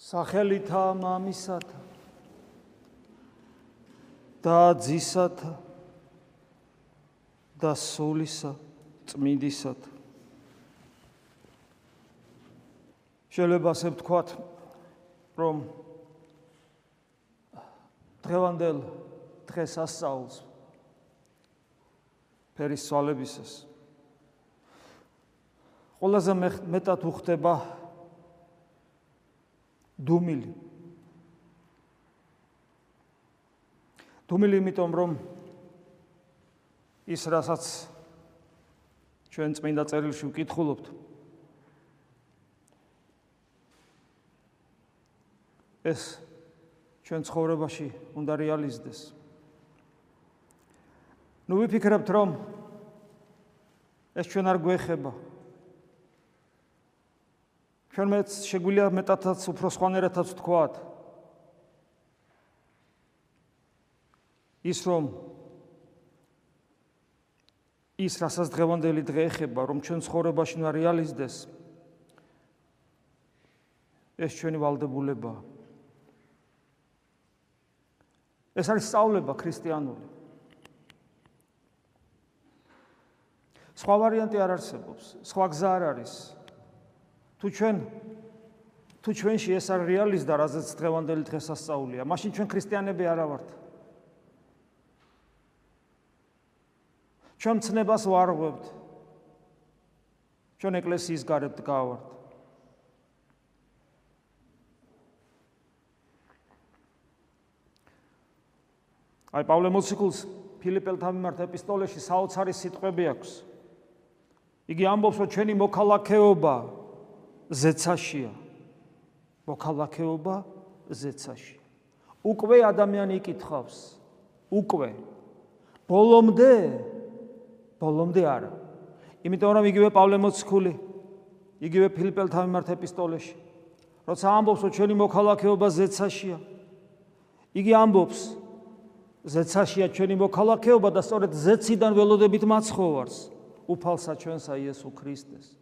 სახელითა მამისათა და ძისათა და სულისა წმინდისათა შეიძლება ასე ვთქვათ რომ დღევანდელ დღეს ასწავლს ფერის სვალებისას. ყველაზე მეტად უხდება დუმილი. დუმილი იმიტომ რომ ის რასაც ჩვენ წმინდა წერილში ვკითხულობთ ეს ჩვენ ცხოვრებაში უნდა რეალიზდეს. ნუ ვიფიქრებთ რომ ეს ჩვენ არ გვეხება. ჩვენ მეც შეგვიძლია მეტადაც უფრო სხვანაირადაც ვთქვათ. ის რომ ის რასაც დღევანდელი დღე ეხება რომ ჩვენ ცხოვრებაში უნდა რეალიზდეს ეს ჩვენი ვალდებულება ეს არის სწავლება ქრისტიანული. სხვა ვარიანტი არ არსებობს. სხვა გზა არ არის თუ ჩვენ თუ ჩვენში ეს არ რეალიზდა, რაზეც დღევანდელი დღესასწაულია, მაშინ ჩვენ ქრისტიანები არა ვართ. ჩვენ ცნებას ვარღვევთ. ჩვენ ეკლესიის გარეთ გავართ. აი პავლე მოციქულს ფილიპელთან მიმართ ეპისტოლეში საოცარი სიტყვები აქვს. იგი ამბობს, რომ ჩვენი მოქალაქეობა ზეცაშია. მოქალაქეობა ზეცაში. უკვე ადამიანი იკითხავს. უკვე. ბოლომდე ბოლომდე არა. იმიტომ რომ იგივე პავლე მოციქული იგივე ფილიპელთან მიმართ ეპისტოლეში როცა ამბობს რომ ჩვენი მოქალაქეობა ზეცაშია იგი ამბობს ზეცაშია ჩვენი მოქალაქეობა და სწორედ ზეციდან ველოდებით მაცხოვარს უფალსა ჩვენსა იესო ქრისტეს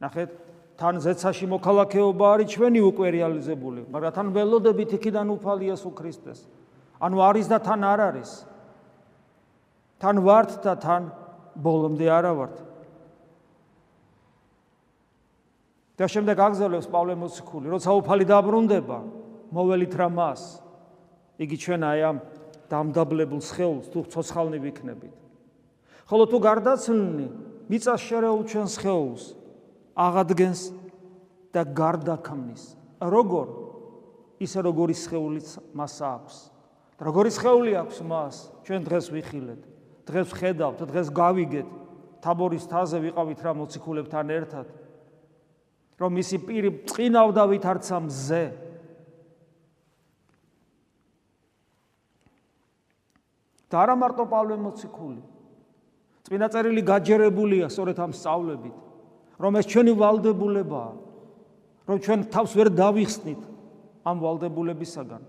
ნახეთ თან ზეცაში მოქალაქეობა არის ჩვენი უკვე რეალიზებული, მაგრამ თან ველოდებით იქიდან უფალი იესო ქრისტეს. ანუ არის და თან არ არის. თან ვართ და თან ბოლომდე არა ვართ. და შემდეგ აგზელებს პავლე მოციქული, როცა უფალი დაბრუნდება, მოველით რა მას. იგი ჩვენ აი ამ დამდაბლებულ სხეულს თუ ცოცხალნი ვიქნებით. ხოლო თუ გარდაცვლნი, მიწას შერეულ ჩვენ სხეულს, აღადგენს და გარდაქმნის. როგორ? ისე როგორი სხეულიც მას აქვს. როგორი სხეული აქვს მას? ჩვენ დღეს ვიხილეთ. დღეს ხედავთ, დღეს გავიგეთ. თაბორის თაზე ვიყავით რა მოციქულებთან ერთად. რომ მისი პირი წინავდა ვითარცა მზე. და არა მარტო პავლე მოციქული. წინა წერილი გაჯერებულია სწორედ ამ სწავლებით. რომ ეს ჩვენი ვალდებულებაა რომ ჩვენ თავს ვერ დავიხსნით ამ ვალდებულებისაგან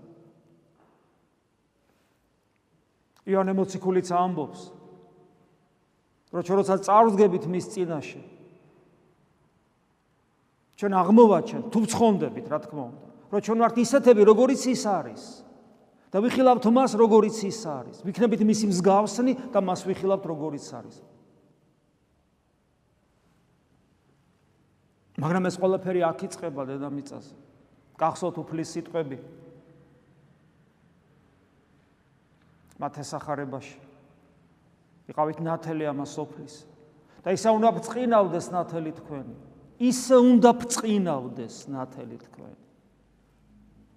იონე მოციქულიც ამბობს რომ ჩვენ როცა წარვდგებით მის წინაშე ჩვენ აღმოვაჩენ თუ ცხონდებით რა თქმა უნდა რომ ჩვენ ვართ ისეთები როგორიც ის არის. და ვიხილავთ მას როგორიც ის არის. ვიქნებით მისი მსგავსნი და მას ვიხილავთ როგორიც არის მაგრამ ეს ყველაფერი აქ იწყება დედამიწაზე. გახსოვთ უფლის სიტყვები. მათესახარებაში. იყავით ნათელი ამას სოფლის. და ისე უნდა ბწყინავდეს ნათელი თქვენი. ისე უნდა ბწყინავდეს ნათელი თქვენი.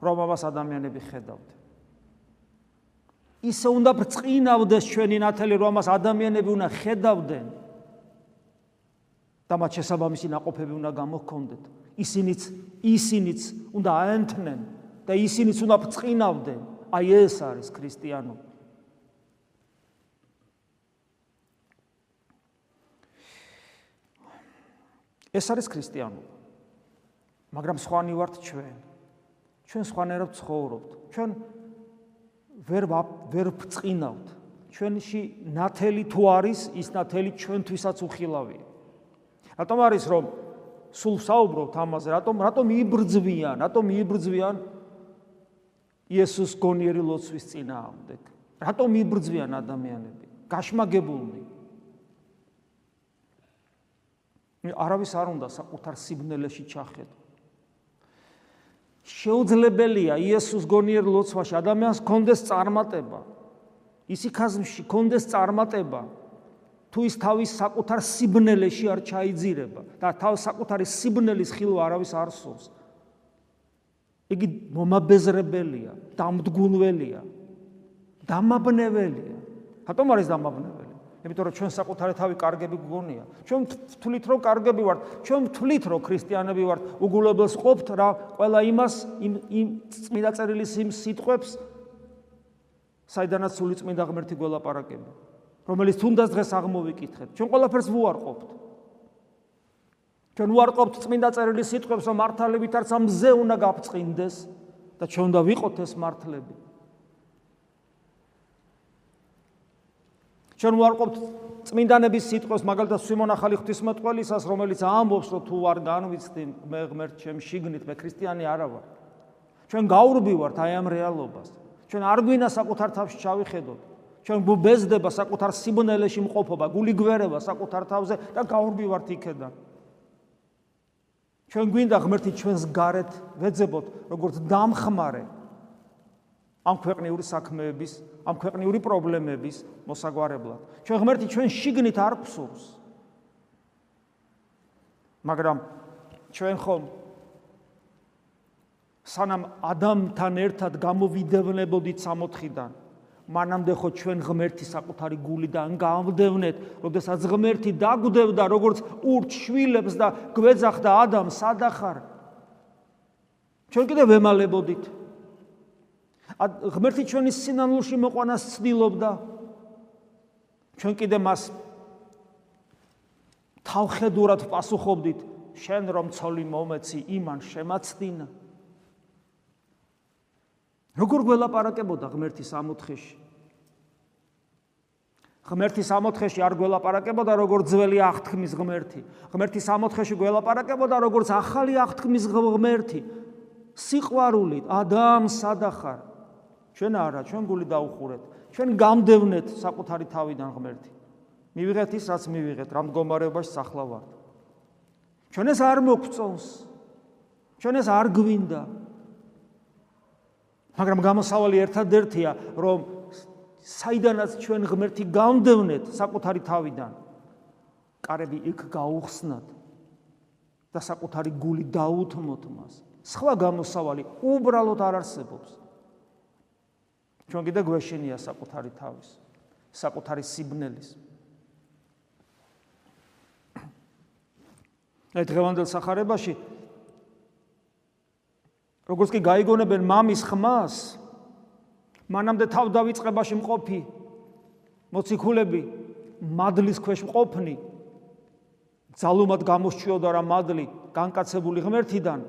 რომ ამას ადამიანები ხედავთ. ისე უნდა ბწყინავდეს ჩვენი ნათელი, რომ ამას ადამიანები უნდა ხედავდნენ. და მათ შესაბამისი ناقოფები უნდა გამოჰქონდეთ. ისინიც ისინიც უნდა აენთნენ და ისინიც უნდა ბწყინავდნენ. აი ეს არის ქრისტიანობა. ეს არის ქრისტიანობა. მაგრამ სხვანი ვართ ჩვენ. ჩვენ სხვანაირად ცხოვრობთ. ჩვენ ვერ ვერ ბწყინავთ. ჩვენში ნათელი თუ არის, ის ნათელი ჩვენთვისაც უხილავია. რატომ არის რომ სულ საუბრობთ ამაზე, რატომ რატომ იბრძვიან, რატომ იბრძვიან იესოს გონიერი ლოცვის წინააღმდეგ? რატომ იბრძვიან ადამიანები? გაშმაგებულნი. არავის არ უნდა საკუთარ სიბნელეში ჩახედო. შეუძლებელია იესოს გონიერ ლოცვაში ადამიანს კონდეს წარმატება. ისიქაზმში კონდეს წარმატება. თუ ის თავის საკუთარ სიბნელეში არ ჩაიძირება და თავის საკუთარი სიბნელის ხილვა არავის არ სურს. იგი მომაბეზრებელია, დამდგუნველია, დამაბნეველია. რატომ არის დამაბნეველი? იმიტომ რომ ჩვენ საკუთარი თავი კარგები გგონია. ჩვენ ვთვლით რომ კარგები ვართ, ჩვენ ვთვლით რომ ქრისტიანები ვართ, უგულებელს ყოფთ რა ყველა იმას იმ იმ წმინდა წერილის იმ სიტყვებს საიდანაც სული წმინდა ღმერთი გველაპარაკება, რომელიც თუნდაც დღეს აღმოვიკითხეთ. ჩვენ ყველაფერს ვუარყოფთ. ჩვენ ვუარყოფთ წმინდა წერილის სიტყვებს, რომ მართალებით არც ამ მზე უნდა გაფწყინდეს და ჩვენ უნდა ვიყოთ ეს მართლები. ჩვენ ვარყოფთ წმინდანების სიტყვას, მაგალითად სიმონ ახალი ღვთისმეტყველისას, რომელიც ამბობს, რომ თუ არ განვიცდი მე ღმერთ ჩემ შიგნით, მე ქრისტიანი არა ვარ. ჩვენ გაურბივართ აი ამ რეალობას. ჩვენ არ გვინა საკუთარ თავში ჩავიხედოთ. ჩვენ გუბეზდება საკუთარ სიბნელეში მყოფობა, გული გვერება საკუთარ თავზე და გაურბივართ იქედან. ჩვენ გვინდა ღმერთი ჩვენს გარეთ ვეძებოთ, როგორც დამხმარე ამ ქვეყნიური საქმეების, ამ ქვეყნიური პრობლემების მოსაგვარებლად. ჩვენ ღმერთი ჩვენ შიგნით არ გსურს. მაგრამ ჩვენ ხომ სანამ ადამიანთან ერთად გამოვიდევნებოდით სამოთხიდან, მანამდე ხო ჩვენ ღმერთი საკუთარი გულიდან გამვდევნეთ, როდესაც ღმერთი დაგვდევდა როგორც ურჩ შვილებს და გვეძახდა ადამს სადახარ. ჩვენ კიდე ვემალებოდით. ღმერთი ჩვენი სინანულში მოყვანას ცდილობდა ჩვენ კიდე მას თავხედურად პასუხობდით შენ რომ ცოლი მომეცი იმან შემაცდინა როგორ გველაპარაკებოდა ღმერთი სამოთხეში ღმერთი სამოთხეში არ გველაპარაკებოდა როგორც ძველი აღთქმის ღმერთი ღმერთი სამოთხეში გველაპარაკებოდა როგორც ახალი აღთქმის ღმერთი სიყვარულით ადამ სადახარ ჩვენ არა, ჩვენ გული დაუხურეთ. ჩვენ გამდევნეთ საკუთარი თავიდან ღმერთი. მივიღეთ ის, რაც მივიღეთ, რამ მდგომარეობაში სახლა ვართ. ჩვენ ეს არ მოგწონს. ჩვენ ეს არ გვინდა. მაგრამ გამოსავალი ერთადერთია, რომ საიდანაც ჩვენ ღმერთი გამდევნეთ საკუთარი თავიდან, კარები იქ გაუხსნათ და საკუთარი გული დაუთმოთ მას. სხვა გამოსავალი უბრალოდ არ არსებობს. ჩვენ კიდე გვეშინია საკუთარი თავის, საკუთარი სიბნელის. აი დღევანდელ სახარებაში როგორც კი გაიგონებენ მამის ხმას, მანამდე თავდავიწყებაში მყოფი. მოციქულები მადლის ქვეშ მყოფნი. ძალუმად გამოსჩიოდა რა მადლი განკაცებული ღმერთიდან.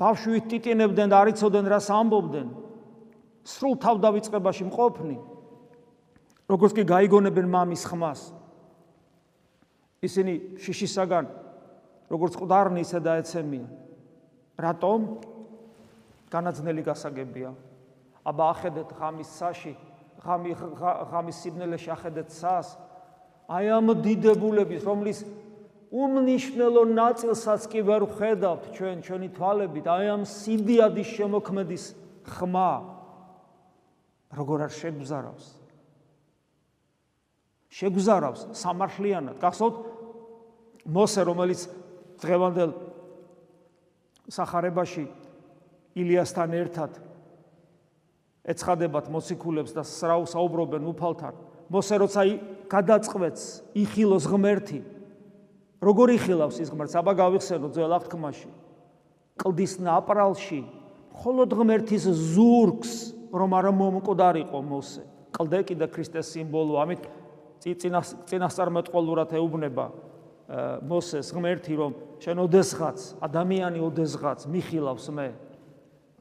ბავშვით ტიტინებდნენ და არიწოდნენ რას ამბობდნენ. სრულ თავდავიწყებაში მყოფნი. როგორც კი გაიგონებენ მამის ხმას. ისინი შიშისაგან როგორც ყდარნი ისე დაეცემიან რატომ განაძნელი გასაგებია. აბა ახედეთ ღამის საში ღამი ღამის სიბნელეში ახედეთ სას. აი ამ დიდებულების რომლის უმნიშვნელო ნაწილსაც კი ვერ ხედავთ ჩვენ ჩვენი თვალებით აი ამ სიდიადის შემოქმედის ხმა როგორ არ შეგზარავს? შეგზარავს სამართლიანად. გახსოვთ მოსე რომელიც დღევანდელ სახარებაში ილიასთან ერთად ეცხადებათ მოციქულებს და საუბრობენ უფალთან. მოსე როცა გადაწყვეტს იხილოს ღმერთი როგორ იხილავს ის ღმერთს? აბა გავიხსენო ძველ აღთქმაში კლდის ნაპრალში მხოლოდ ღმერთის ზურგს რომ არ მომკვდარიყო მოსე. კლდე კიდე ქრისტეს სიმბოლო, ამით წინასწარმეტყველურად ეუბნება მოსეს ღმერთი რომ შენ ოდესღაც ადამიანი ოდესღაც მიხილავს მე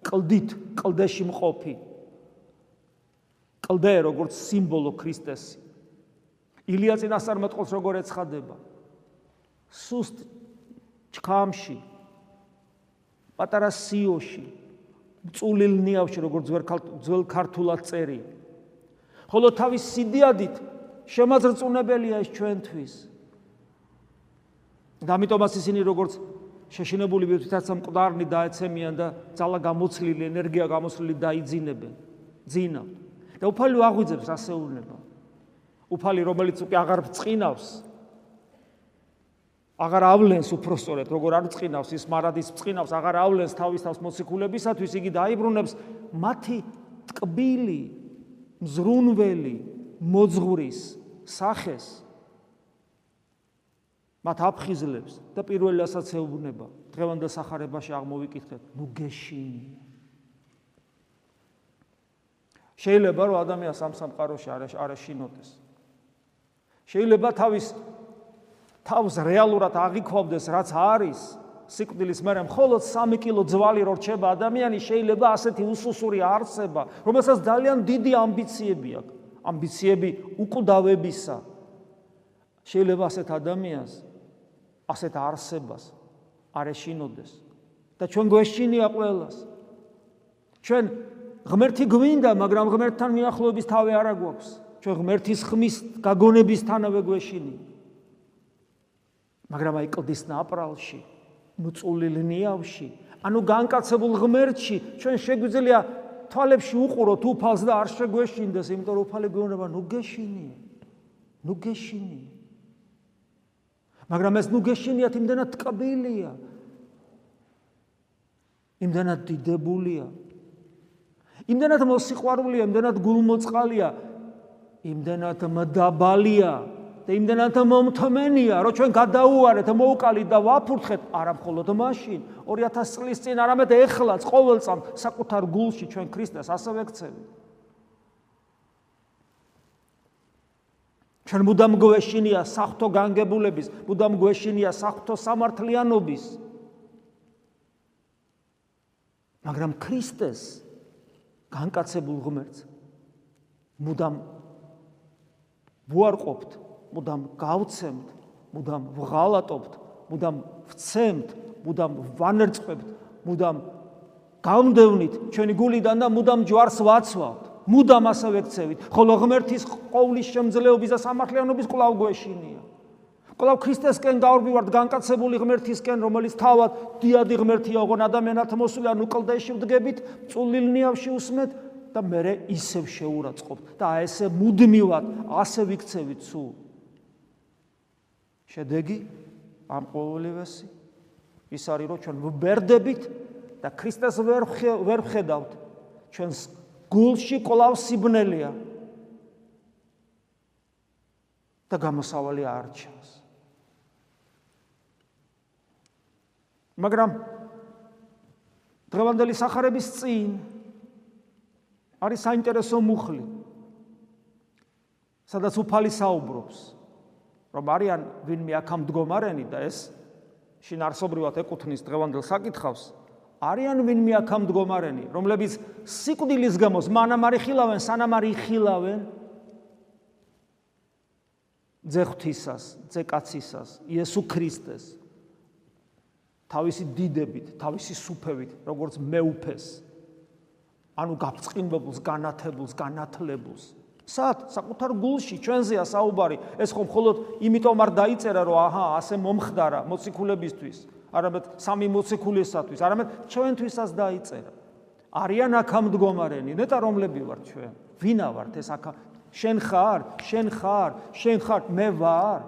კლდით კლდეში მყოფი. კლდე როგორც სიმბოლო ქრისტეს ილია წინასწარმეტყველს როგორ ეცხადება? სუსტ ჩქამში პატარა სიოში წულილ ნიავში როგორც ძველ ქართულად წერია ხოლო თავის სიდიადით შემაძრწუნებელია ეს ჩვენთვის. და ამიტომაც ისინი როგორც შეშინებულები თვითაც მკვდარნი დაეცემიან და ძალა გამოცლილი ენერგია გამოცლილი დაიძინებენ. ძინა. და უფალი აღვიძებს ასეულნება. უფალი რომელიც უკვე აღარ წინავს აღარ ავლენს უფრო სწორედ, როგორ არ წინავს ის მარადის წინავს, აღარ ავლენს თავის თავს მოციქულებისათვის, იგი დაიბრუნებს მათი ტკბილი, მზრუნველი, მოძღვრის სახეს. მათ აფხიზლებს და პირველი ასაცეუბნება დღევანდელ სახარებაში აღმოვიკითხეთ. ნუ გეშინი შეიძლება რომ ადამიანს ამ სამყაროში არ არაშინოდეს შეიძლება თავის თავს რეალურად აღიქვამდეს რაც არის სიკვდილის მერე. მხოლოდ 3 კილო ძვალი რჩება ადამიანი შეიძლება ასეთი უსუსური არსება რომელსაც ძალიან დიდი ამბიციები აქვს. ამბიციები უკვდავებისა შეიძლება ასეთ ადამიანს ასეთ არსებას არ ეშინოდეს. და ჩვენ გვეშინია ყველას. ჩვენ ღმერთი გვინდა მაგრამ ღმერთთან მიახლოების თავი არ აგვაქვს ჩვენ ღმერთის ხმის გაგონებისთანავე გვეშინია მაგრამ აი კლდის ნაპრალში მწულილ ნიავში ანუ განკაცებულ ღმერთში ჩვენ შეგვიძლია თვალებში უყუროთ უფალს და არ შეგვეშინდეს იმიტომ რომ უფალი გვეუბნება ნუ გეშინი. ნუ გეშინი მაგრამ ეს ნუ გეშინიათ იმდანაც ტკბილია. იმდანაც დიდებულია. იმდანაც მოსიყვარულია იმდანაც გულმოწყალია. იმდანაც მდაბალია და იმდანაც მომთმენია, რომ ჩვენ გადაუარეთ, მოუკალით და ვაფურთხეთ. არა მხოლოდ მაშინ. 2000 წლის წინ, არამედ ეხლაც ყოველწამ საკუთარ გულში ჩვენ ქრისტეს ასე ვექცევით. ჩვენ მუდამ გვეშინია საფრთხო განგებულების, მუდამ გვეშინია საფრთხო სამართლიანობის. მაგრამ ქრისტეს განკაცებულ ღმერთს მუდამ ვუარყოფთ მუდამ გავცემთ, მუდამ ვღალატობთ, მუდამ ვცემთ, მუდამ ვანერწყვებთ, მუდამ გამდევნით ჩვენი გულიდან და მუდამ ჯვარს ვაცვავთ. მუდამ ასე ვექცევით, ხოლო ღმერთის ყოვლის შემძლეობის და სამართლიანობის კვლავ გვეშინია. კვლავ ქრისტესკენ გავრბივართ განკაცებული ღმერთისკენ, რომელიც თავად დიადი ღმერთია, ოღონ ადამიანად მოსული, ანუ კლდეში ვდგებით, წულილნიავში უსმეთ და მე ისევ შეურაცხყოფ და ესე მუდმივად ასე ვიქცევით სულ. შედეგი ამ ყოველივესი ის არის რომ ჩვენ ვბერდებით და ქრისტეს ვერ ვერ ხედავთ ჩვენს გულში ყოლავ სიბნელია. და გამოსავალი არ ჩანს. მაგრამ დღევანდელი სახარების წინ არის საინტერესო მუხლი სადაც უფალი საუბრობს რომ არიან ვინმე აქამ მდგომარენი და ეს შინარსობრივად ეკუთვნის დღევანდელ საკითხავს არიან ვინმე აქამ მდგომარენი რომლებიც სიკვდილის გამოს მანამ არ იხილავენ სანამ არ იხილავენ ძეხვთისას ძეკაცისას იესო ქრისტეს. თავისი დიდებით თავისი სუფევით როგორც მეუფეს. ანუ გაფწყინებულს განათებულს განათლებულს. სად საკუთარ გულში ჩვენზეა საუბარი ეს ხომ მხოლოდ იმიტომ არ დაიწერა რომ აჰა ასე მომხდარა მოციქულებისთვის არამედ სამი მოციქულისათვის არამედ ჩვენთვისაც დაიწერა. არიან აქ მდგომარენი ნეტა რომლები ვარ ჩვენ? ვინა ვართ ეს აქ შენ ხარ შენ ხარ შენ ხარ მე ვარ.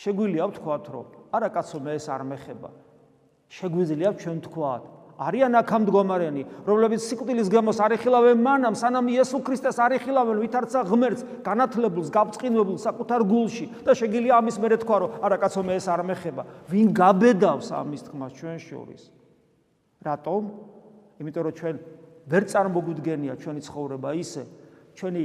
შეგვიძლია ვთქვათ რომ არა კაცო მე ეს არ მეხება. შეგვიძლია ჩვენ ვთქვათ არიან აქ მდგომარენი, რომლებიც სიკვდილის გამოს არ ეხილავენ მანამ, სანამ იესო ქრისტეს არ ეხილავენ ვითარცა ღმერთს, განათლებულს, გაბწყინებულს საკუთარ გულში და შეგიძლია ამის მერე თქვა, რომ არა კაცო მე ეს არ მეხება. ვინ გაბედავს ამის თქმას ჩვენ შორის? რატომ? იმიტომ რომ ჩვენ ვერ წარმოგვიდგენია ჩვენი ცხოვრება ისე, ჩვენი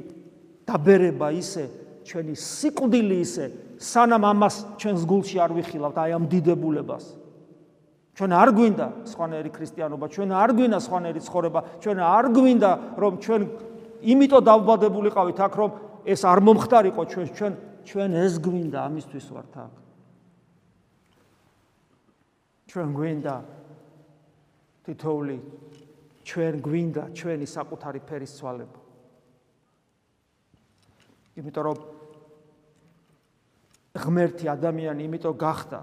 დაბერება ისე, ჩვენი სიკვდილი ისე, სანამ ამას ჩვენს გულში არ ვიხილავთ აი ამ დიდებულებას. ჩვენ არ გვინდა სხვანაირი ქრისტიანობა, ჩვენ არ გვინდა სხვანაირი ცხოვრება, ჩვენ არ გვინდა რომ ჩვენ იმიტომ დავბადებულიყავით აქ რომ ეს არ მომხდარიყო ჩვენ ჩვენ ჩვენ ეს გვინდა ამისთვის ვართ აქ. ჩვენ გვინდა თითოული ჩვენ გვინდა ჩვენი საკუთარი ფერის ცვალება. იმიტომ რომ ღმერთი ადამიანი იმიტომ გახდა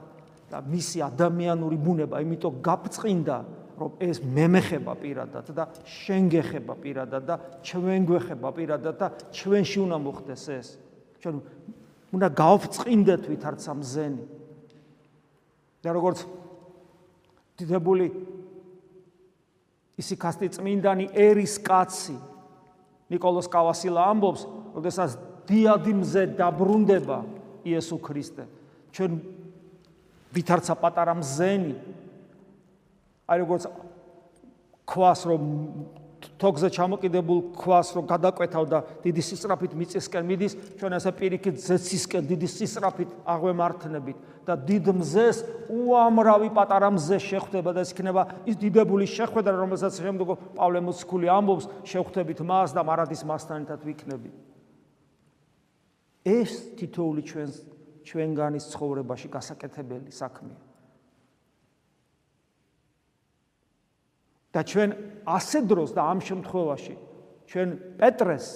და მისი ადამიანური ბუნება იმიტომ გაფწყინდა რომ ეს მე მეხება პირადად და შენ გეხება პირადად და ჩვენ გვეხება პირადად და ჩვენში უნდა მოხდეს ეს ჩვენ უნდა გავფწყინდეთ ვითარცა მზენი და როგორც დიდებული ისიქასტი წმინდანი ერის კაცი نيكოლოს კავასილა ამბობს, როდესაც დიადი მზე დაბრუნდება იესო ქრისტე. ჩვენ ვითარცა პატარა მზენი. აი როგორც ქვას რომ თოგზე ჩამოკიდებულ ქვას რომ გადაკვეთავდა დიდი სისწრაფით მიწისკენ მიდის ჩვენ ასე პირიქით ზეცისკენ დიდი სისწრაფით აღვემართნებით და დიდ მზეს უამრავი პატარა მზე შეხვდება და ეს იქნება ის დიდებული შეხვედრა რომელსაც შემდგო პავლე მოციქული ამბობს შეხვდებით მას და მარადის მასთან ერთად ვიქნები ეს თითოული ჩვენს ჩვენგანის ცხოვრებაში გასაკეთებელი საქმეა და ჩვენ ასე დროს და ამ შემთხვევაში ჩვენ პეტრეს,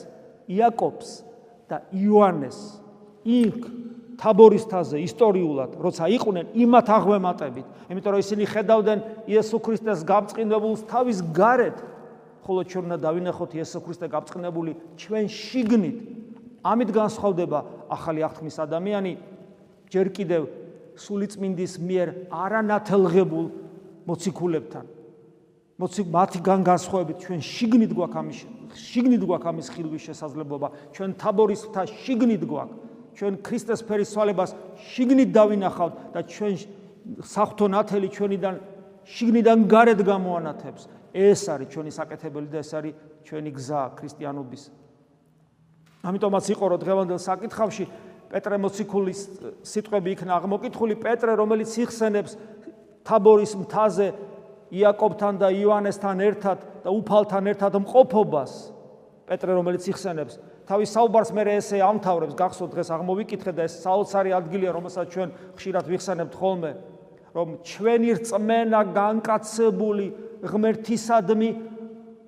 იაკობს და იოანეს იქ თაბორის თაზე ისტორიულად, როცა იყვნენ იმათ აღვემატებით, იმიტომ რომ ისინი ხედავდნენ იესო ქრისტეს გამწყინებულს თავის გარეთ, ხოლო ჩვენ უნდა დავინახოთ იესო ქრისტე გამწყინებული ჩვენ შიგნით. ამით განსხვავდება ახალი აღთქმის ადამიანი ჯერ კიდევ სულიწმინდის მიერ არანათელღებულ მოციქულებთან. მოციქ მათგან განსხვავებით ჩვენ შიგნით გვაქვს ამის შიგნით გვაქვს ამის ხილვის შესაძლებლობა. ჩვენ თაბორის მთა შიგნით გვაქვს. ჩვენ ქრისტეს ფერის სვალებას შიგნით დავინახავთ და ჩვენ საფრთხო ნათელი ჩვენიდან შიგნიდან გარეთ გამოანათებს. ეს არის ჩვენი საკეთებელი და ეს არის ჩვენი გზა ქრისტიანობის. ამიტომაც იყო რომ დღევანდელ საკითხავში პეტრე მოციქულის სიტყვები იქნა აღმოკითხული. პეტრე რომელიც იხსენებს თაბორის მთაზე იაკობთან და იოანესთან ერთად და უფალთან ერთად მყოფობას. პეტრე რომელიც იხსენებს თავის საუბარს მე ესე ამთავრებს? გახსოვთ დღეს აღმოვიკითხე და ეს საოცარი ადგილია რომელსაც ჩვენ ხშირად ვიხსენებთ ხოლმე რომ ჩვენი რწმენა განკაცებული ღმერთისადმი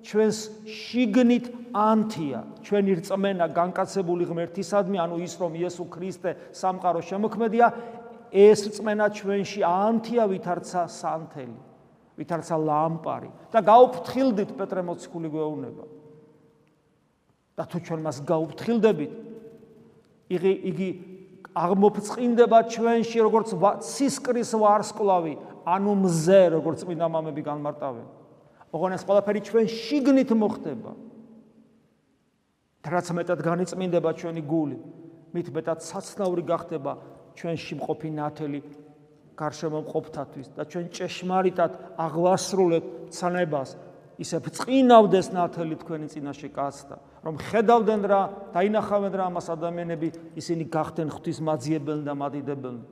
ჩვენს შიგნით ანთია. ჩვენი რწმენა განკაცებული ღმერთისადმი ანუ ის რომ იესო ქრისტე სამყარო შემოქმედია ეს რწმენა ჩვენში ანთია ვითარცა სანთელი ვითარცა ლამპარი და გაუფრთხილდით პეტრე მოციქული გვეუბნება. და თუ ჩვენ მას გაუფრთხილდებით იგი იგი აღმოფწყინდება ჩვენში როგორც ცისკრის ვარსკვლავი ანუ მზე როგორც წმინდა მამები განმარტავენ ოღონდ ეს ყველაფერი ჩვენ შიგნით მოხდება. რაც მეტად განიწმინდება ჩვენი გული. მით მეტად საცნაური გახდება ჩვენში მყოფი ნათელი გარშემო მყოფთათვის და ჩვენ ჭეშმარიტად აღვასრულებთ ცნებას. ისე ბრწყინავდეს ნათელი თქვენი წინაშე კაცთა რომ ხედავდნენ რა დაინახავენ რა ამას ადამიანები ისინი გახდნენ ღვთის მაძიებელნი და მადიდებელნი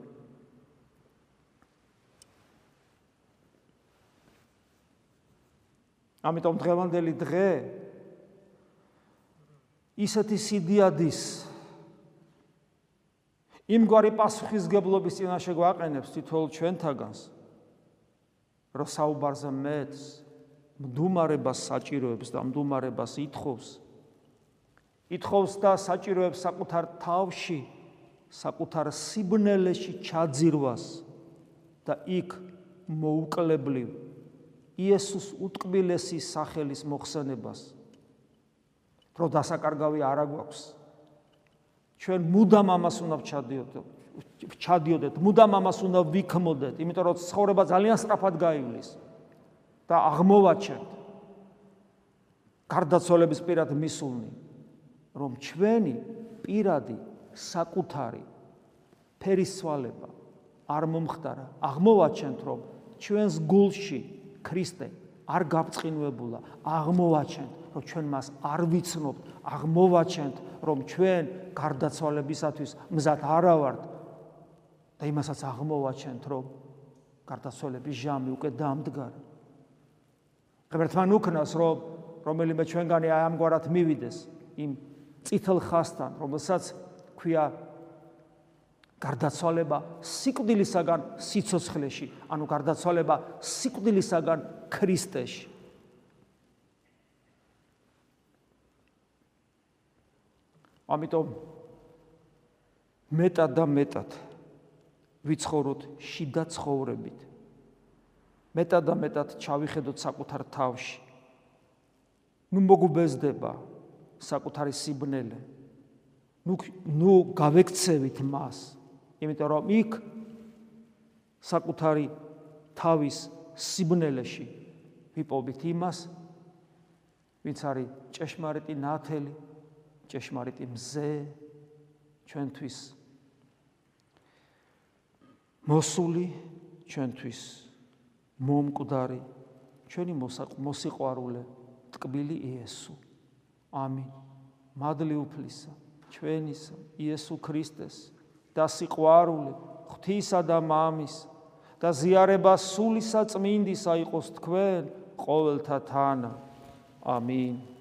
ამიტომ დღევანდელი დღე ისეთი სიდიადის იმგვარი პასუხისგებლობის წინაშე გვაყენებს თითოეულ ჩვენთაგანს რომ საუბარზე მეც მდუმარებას საჭიროებს და მდუმარებას ითხოვს. ითხოვს და საჭიროებს საკუთარ თავში საკუთარ სიბნელეში ჩაძირვას და იქ მოუკლებლივ იესოს უტკბილესი სახელის მოხსენებას. რო დასაკარგავი არა გვაქვს ჩვენ მუდამ ამას უნდა ვჩადიოდეთ ჩადიოდეთ მუდამ ამას უნდა ვიქმოდეთ იმიტომ რომ ცხოვრება ძალიან სწრაფად გაივლის და აღმოვაჩენთ გარდაცვალების პირად მისულნი რომ ჩვენი პირადი საკუთარი ფერისვალება არ მომხდარა. აღმოვაჩენთ რომ ჩვენს გულში ქრისტე არ გაბწყინვებულა აღმოვაჩენთ რომ ჩვენ მას არ ვიცნობთ აღმოვაჩენთ რომ ჩვენ გარდაცვალებისათვის მზად არა ვართ და იმასაც აღმოვაჩენთ რომ გარდაცვალების ჟამი უკვე დამდგარა ღმერთთან უკნას რომ რომელიმე ჩვენგანი აი ამგვარად მივიდეს იმ წითელ ხასთან რომელსაც ქვია გარდაცვალება სიკვდილისაგან სიცოცხლეში, ანუ გარდაცვალება სიკვდილისაგან ქრისტეში. ამიტომ მეტად და მეტად ვიცხოვროთ შიდა ცხოვრებით. მეტად და მეტად ჩავიხედოთ საკუთარ თავში. ნუ მოგუბეზდება საკუთარი სიბნელე. ნუ ნუ გავექცევით მას, იმიტომ რომ იქ საკუთარი თავის სიბნელეში ვიპოვით იმას, ვინც არის ჭეშმარიტი ნათელი, ჭეშმარიტი მზე ჩვენთვის მოსული ჩვენთვის მომკვდარი ჩვენი მოსიყვარულე ტკბილი იესო ამინ. მადლი უფლისა ჩვენის იესო ქრისტეს და სიყვარული ღვთისა და მამის და ზიარება სულისა წმინდისა იყოს თქვენ ყოველთა თანა. ამინ